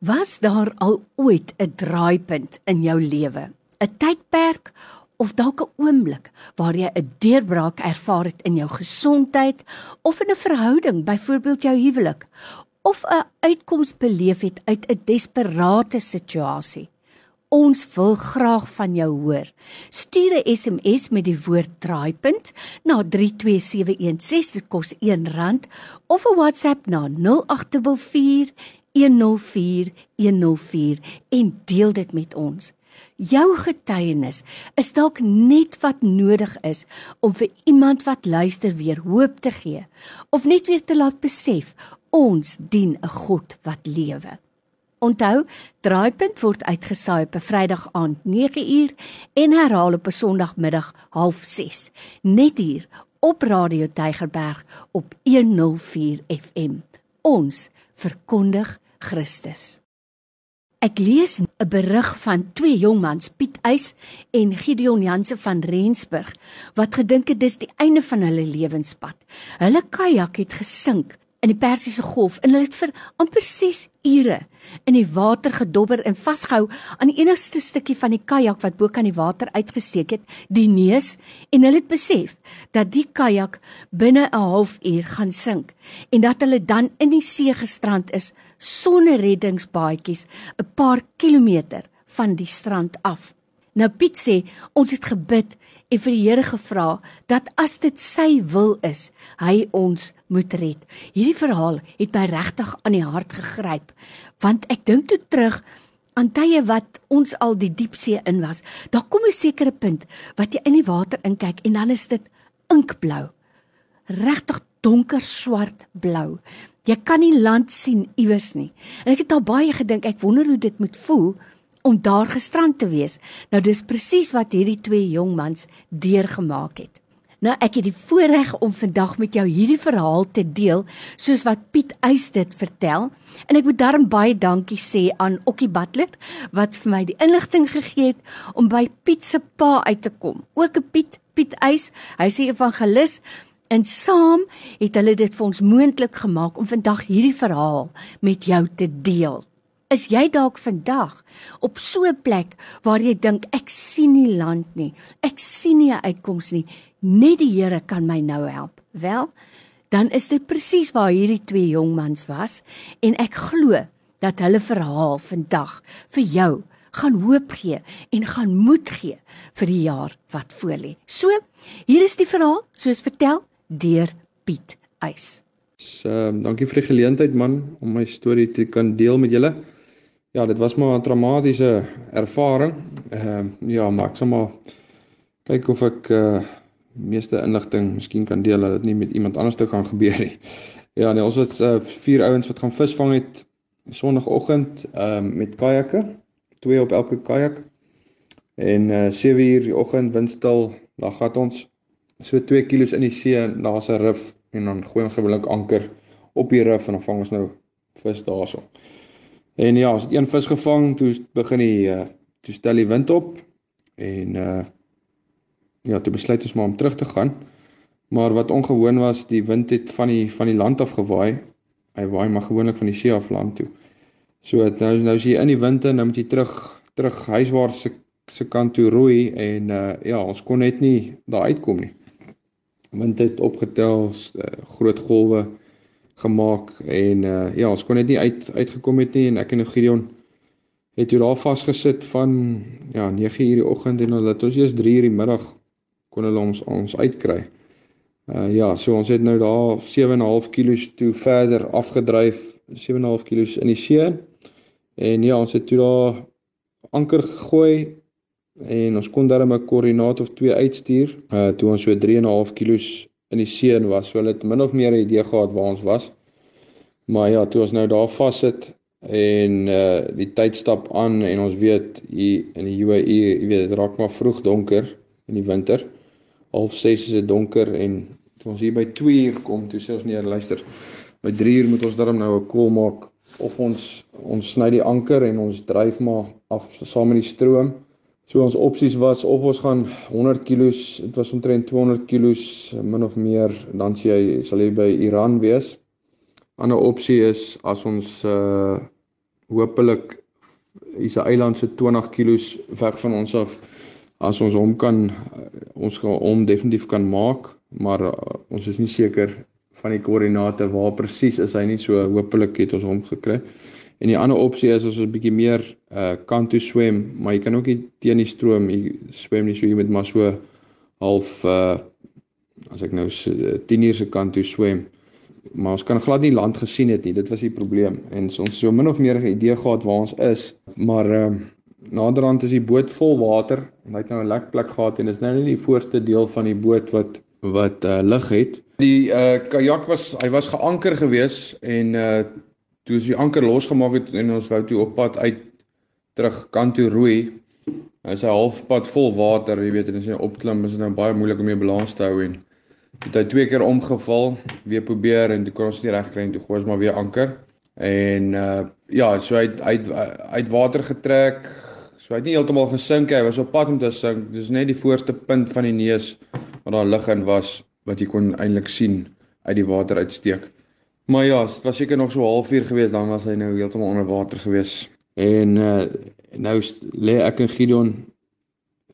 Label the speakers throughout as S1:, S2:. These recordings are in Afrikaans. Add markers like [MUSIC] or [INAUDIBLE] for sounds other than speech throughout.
S1: Was daar al ooit 'n draaipunt in jou lewe? 'n Tydperk of dalk 'n oomblik waar jy 'n deurbraak ervaar het in jou gesondheid of in 'n verhouding, byvoorbeeld jou huwelik, of 'n uitkoms beleef het uit 'n desperate situasie. Ons wil graag van jou hoor. Stuur 'n SMS met die woord draaipunt na 32716 dit kos R1 of 'n WhatsApp na 0844 104 104 en deel dit met ons. Jou getuienis is dalk net wat nodig is om vir iemand wat luister weer hoop te gee of net weer te laat besef ons dien 'n God wat lewe. Onthou, Draaipunt word uitgesaai op 'n Vrydag aand 9uur en herhaal op 'n Sondagmiddag 06:30 net hier op Radio Tygerberg op 104 FM. Ons verkondig Christus. Ek lees 'n berig van twee jong mans, Piet Eys en Gideon Janse van Rensburg, wat gedink het dis die einde van hulle lewenspad. Hulle kajak het gesink in die Persiese Golf en hulle het vir amper 6 ure in die water gedobber en vasgehou aan die enigste stukkie van die kajak wat bo kan die water uitgesteek het, die neus, en hulle het besef dat die kajak binne 'n halfuur gaan sink en dat hulle dan in die see gestrand is sonder reddingsbaadjies 'n paar kilometer van die strand af. Nou Piet sê ons het gebid en vir die Here gevra dat as dit sy wil is, hy ons moet red. Hierdie verhaal het my regtig aan die hart gegryp, want ek dink toe terug aan tye wat ons al die diepsee in was. Daar kom 'n sekere punt wat jy in die water inkyk en dan is dit inkblou. Regtig donker swart blou. Jy kan nie land sien iewers nie. En ek het al baie gedink, ek wonder hoe dit moet voel om daar gestrand te wees. Nou dis presies wat hierdie twee jong mans deurgemaak het. Nou ek het die voorreg om vandag met jou hierdie verhaal te deel soos wat Piet Eys dit vertel en ek moet daarom baie dankie sê aan Okkie Butler wat vir my die inligting gegee het om by Piet se pa uit te kom. Ook 'n Piet, Piet Eys, hy sê evangelis en saam het hulle dit vir ons moontlik gemaak om vandag hierdie verhaal met jou te deel. Is jy dalk vandag op so 'n plek waar jy dink ek sien nie land nie. Ek sien nie 'n uitkoms nie. Net die Here kan my nou help. Wel, dan is dit presies waar hierdie twee jong mans was en ek glo dat hulle verhaal vandag vir jou gaan hoop gee en gaan moed gee vir die jaar wat voorlê. So, hier is die verhaal soos vertel deur Piet Eys.
S2: Ehm uh, dankie vir die geleentheid man om my storie te kan deel met julle. Ja, dit was maar 'n traumatiese ervaring. Ehm uh, ja, maar ek sal maar kyk of ek uh meeste inligting miskien kan deel dat dit nie met iemand anders te kan gebeur nie. [LAUGHS] Ja, nee, ons het uh, vier ouens wat gaan visvang het sonoggend ehm uh, met kajakke, twee op elke kajak. En uh 7 uur die oggend windstil, dan gat ons so 2 kg in die see, daar's 'n rif en dan gooi ons gewoonlik anker op die rif en dan vang ons nou vis daarso. En ja, as een vis gevang, toe begin die uh toe stel die wind op en uh ja, toe besluit ons maar om terug te gaan. Maar wat ongewoon was, die wind het van die van die land af gewaai. Hy waai maar gewoonlik van die see af land toe. So nou nou as jy in die wind en nou moet jy terug terug huiswaarts se se kant toe roei en uh ja, ons kon net nie daar uitkom nie. Wind het opgetel, uh, groot golwe gemaak en uh ja, ons kon net nie uit uitgekom het nie en ek en Gideon het toe daar vasgesit van ja 9:00 die oggend en dan dat ons eers 3:00 die middag kon hulle ons ons uitkry. Uh ja, so ons het nou daar 7.5 kg toe verder afgedryf, 7.5 kg in die see. En ja, ons het toe daar anker gegooi en ons kon darem 'n koördinaat of twee uitstuur. Uh toe ons so 3.5 kg in die see was. So hulle het min of meer 'n idee gehad waar ons was. Maar ja, toe ons nou daar vassit en uh die tyd stap aan en ons weet hier in die UAE, jy weet dit raak maar vroeg donker in die winter. Half 6 is dit donker en toe ons hier by 2 uur kom, toe sê ons nee, luister. By 3 uur moet ons darm nou 'n koel maak of ons ons sny die anker en ons dryf maar af saam met die stroom. So ons opsies was of ons gaan 100 kg, dit was omtrent 200 kg min of meer, dan sê jy sal jy by Iran wees. Ander opsie is as ons uh hopelik hier's 'n eiland so 20 km weg van ons af as ons hom kan ons gaan hom definitief kan maak maar uh, ons is nie seker van die koördinate waar presies is hy nie so hopelik het ons hom gekry. En die ander opsie is as ons 'n bietjie meer uh, kant toe swem maar jy kan ook nie teen die stroom jy swem nie so jy moet maar so half uh, as ek nou 10 uur se kant toe swem maar ons kan glad nie land gesien het nie. Dit was die probleem. En ons so min of meer 'n idee gehad waar ons is, maar ehm uh, naderhand is die boot vol water. Hy het nou 'n lek plek gehad en dit is nou nie die voorste deel van die boot wat wat uh, lig het. Die uh kajak was hy was geanker gewees en uh toe ons die anker losgemaak het en ons wou toe op pad uit terug kant toe roei. Hy is halfpad vol water, jy weet, en as jy opklim is dit nou baie moeilik om jou balans te hou en het hy twee keer omgeval, weer probeer en toe kon ons nie regkry en toe gooi ons maar weer anker. En uh ja, so hy uit uit water getrek. So hy het nie heeltemal gesink hy was op pad om te sink. Dis net die voorste punt van die neus waar daar lig in was wat jy kon eintlik sien uit die water uitsteek. Maar ja, dit was seker nog so halfuur gewees dan was hy nou heeltemal onder water gewees. En uh nou lê ek en Gideon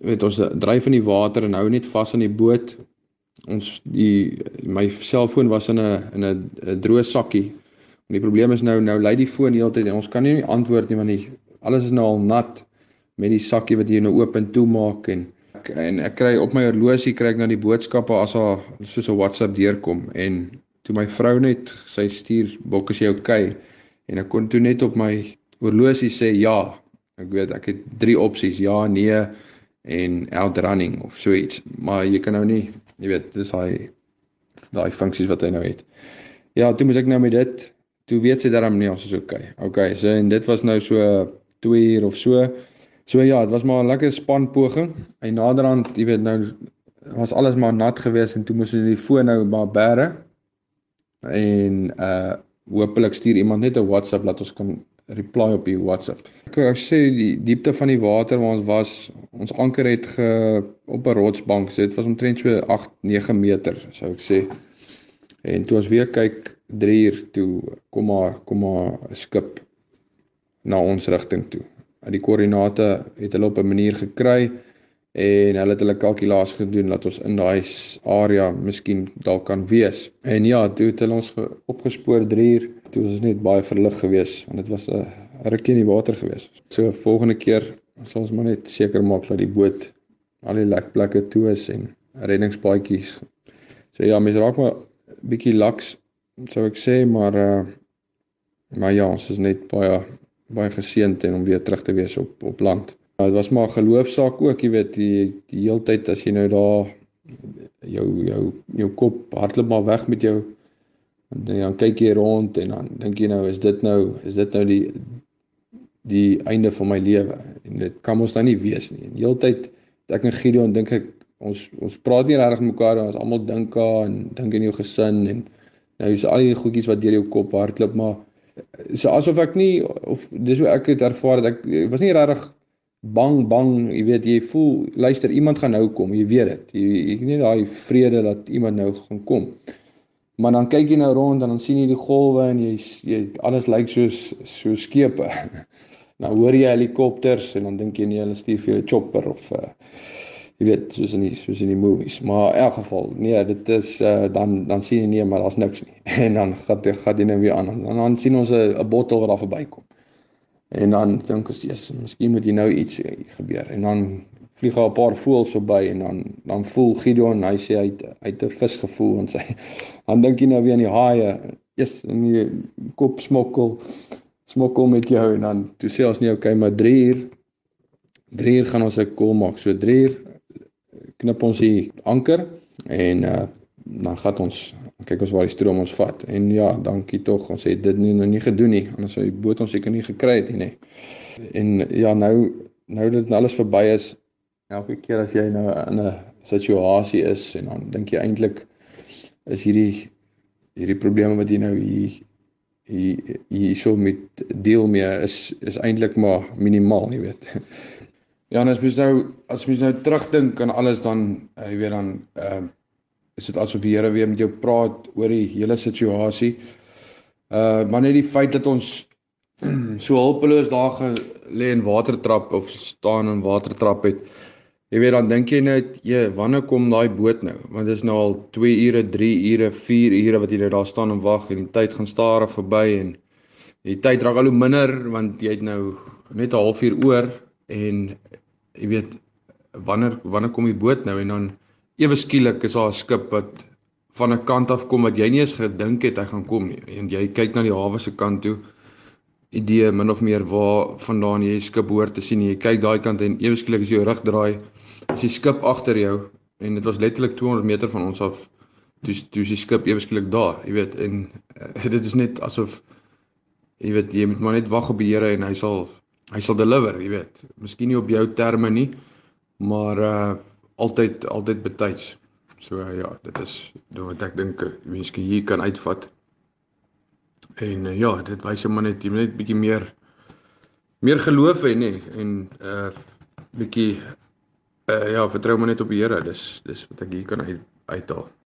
S2: weet ons dryf in die water en hou net vas aan die boot ons die my selfoon was in 'n in 'n droë sakkie. En die probleem is nou nou lê die foon heeltyd en ons kan nie antwoord nie want die alles is nou al nat met die sakkie wat jy nou oop en toe maak en en ek kry op my horlosie kry ek nou die boodskappe as haar soos 'n WhatsApp deurkom en toe my vrou net sy stuur bok as jy okay en ek kon toe net op my horlosie sê ja. Ek weet ek het drie opsies ja, nee en outrunning of so iets. Maar jy kan nou nie jy weet dis daai daai funksies wat hy nou het. Ja, toe moet ek nou met dit toe weet sy daarom nie ons is okay. Okay, so en dit was nou so 2 uur of so. So ja, dit was maar 'n lekker span poging. Hy naderhand, jy weet nou was alles maar nat geweest en toe moes hy die foon nou maar bære. En uh hopelik stuur iemand net 'n WhatsApp dat ons kan reply op die WhatsApp. Ek wou sê die diepte van die water waar ons was, ons anker het ge op 'n rotsbank, so dit was omtrent so 8, 9 meter, sou ek sê. En toe ons weer kyk 3 uur toe kom maar kom maar 'n skip na ons rigting toe. Uit die koördinate het hulle op 'n manier gekry en hulle het hulle kalkulasies gedoen dat ons in daai area miskien dalk kan wees. En ja, toe het hulle ons opgespoor 3 uur. Toe was ons net baie verlig geweest want dit was 'n rukkie in die water geweest. So volgende keer sal ons maar net seker maak dat die boot al die lekplekke toe is en reddingspaadjies. So ja, mense raak maar bietjie laks sou ek sê, maar uh maar ja, ons is net baie baie geseënd en om weer terug te wees op op land. Dit was maar 'n geloofsaak ook, jy weet, die die heeltyd as jy nou daar jou jou jou kop hardloop maar weg met jou en dan kyk jy rond en dan dink jy nou is dit nou is dit nou die die einde van my lewe en dit kan ons nou nie wees nie. Die heeltyd ek en Gideon dink ek ons ons praat nie regtig mekaar ons almal dink aan en dink aan jou gesin en nou is al die goedjies wat deur jou kop hardloop maar so asof ek nie of dis hoe ek dit ervaar het ek, ek was nie regtig bang bang, jy weet jy voel luister iemand gaan nou kom, jy weet dit. Jy ek nie daai vrede dat iemand nou gaan kom. Maar dan kyk jy nou rond en dan sien jy die golwe en jy jy alles lyk soos so skepe. [LAUGHS] nou hoor jy helikopters en dan dink jy nee, hulle stuur vir jou 'n chopper of uh, jy weet soos in die soos in die movies. Maar in elk geval, nee, dit is uh, dan dan sien jy nee, maar daar's niks nie. [LAUGHS] en dan gaan dit gaan jy nou weer aan en dan sien ons 'n bottel wat daar verbykom. En dan dink ons eers, miskien moet hier nou iets gebeur. En dan vlieg daar 'n paar voëls verby en dan dan voel Gideon, hy sê hy het uit 'n vis gevoel en sy [LAUGHS] dan dink jy nou weer aan die haie. Eers in die kop smokkel smokkel met jou en dan toe sê ons nie okay, maar 3 uur 3 uur gaan ons 'n kol maak. So 3 uur knip ons die anker en uh, dan gaan ons kyk ons waar die stroom ons vat. En ja, dankie tog. Ons het dit nie nou nie gedoen nie. Anders sou die boot ons seker nie gekry het nie. En ja, nou nou dat alles verby is, elke keer as jy nou in 'n situasie is en dan dink jy eintlik is hierdie hierdie probleme wat jy nou hier hierso met deel mee is is eintlik maar minimaal, jy weet. [LAUGHS] Ja, en as mens nou as mens nou terugdink aan alles dan jy weet dan ehm uh, is dit asof die Here weer met jou praat oor die hele situasie. Uh maar net die feit dat ons [CLEARS THROAT] so hulpeloos daar gelê in watertrap of staan in watertrap het. Jy weet dan dink jy net, "Ja, wanneer kom daai boot nou?" Want dit is nou al 2 ure, 3 ure, 4 ure wat jy nou daar staan en wag en die tyd gaan stadig verby en die tyd raak al hoe minder want jy het nou net 'n halfuur oor en jy weet wanneer wanneer kom die boot nou en dan ewe skielik is daar 'n skip wat van 'n kant af kom wat jy nie eens gedink het hy gaan kom nie en jy kyk na die hawe se kant toe idee min of meer waar vandaan jy skip hoor te sien jy kyk daai kant en ewe skielik as jy jou rug draai is die skip agter jou en dit was letterlik 200 meter van ons af toe toe is die skip ewe skielik daar jy weet en uh, dit is net asof jy weet jy moet maar net wag op die Here en hy sal hy sal deliver jy weet miskien nie op jou terme nie maar uh altyd altyd betyds. So uh, ja, dit is wat ek dink eh, mense hier kan uitvat. En uh, ja, dit wys jou maar net jy moet net bietjie meer meer geloof hê nê en uh bietjie uh ja, vertrou maar net op die Here. Dis dis wat ek hier kan uit uithaal.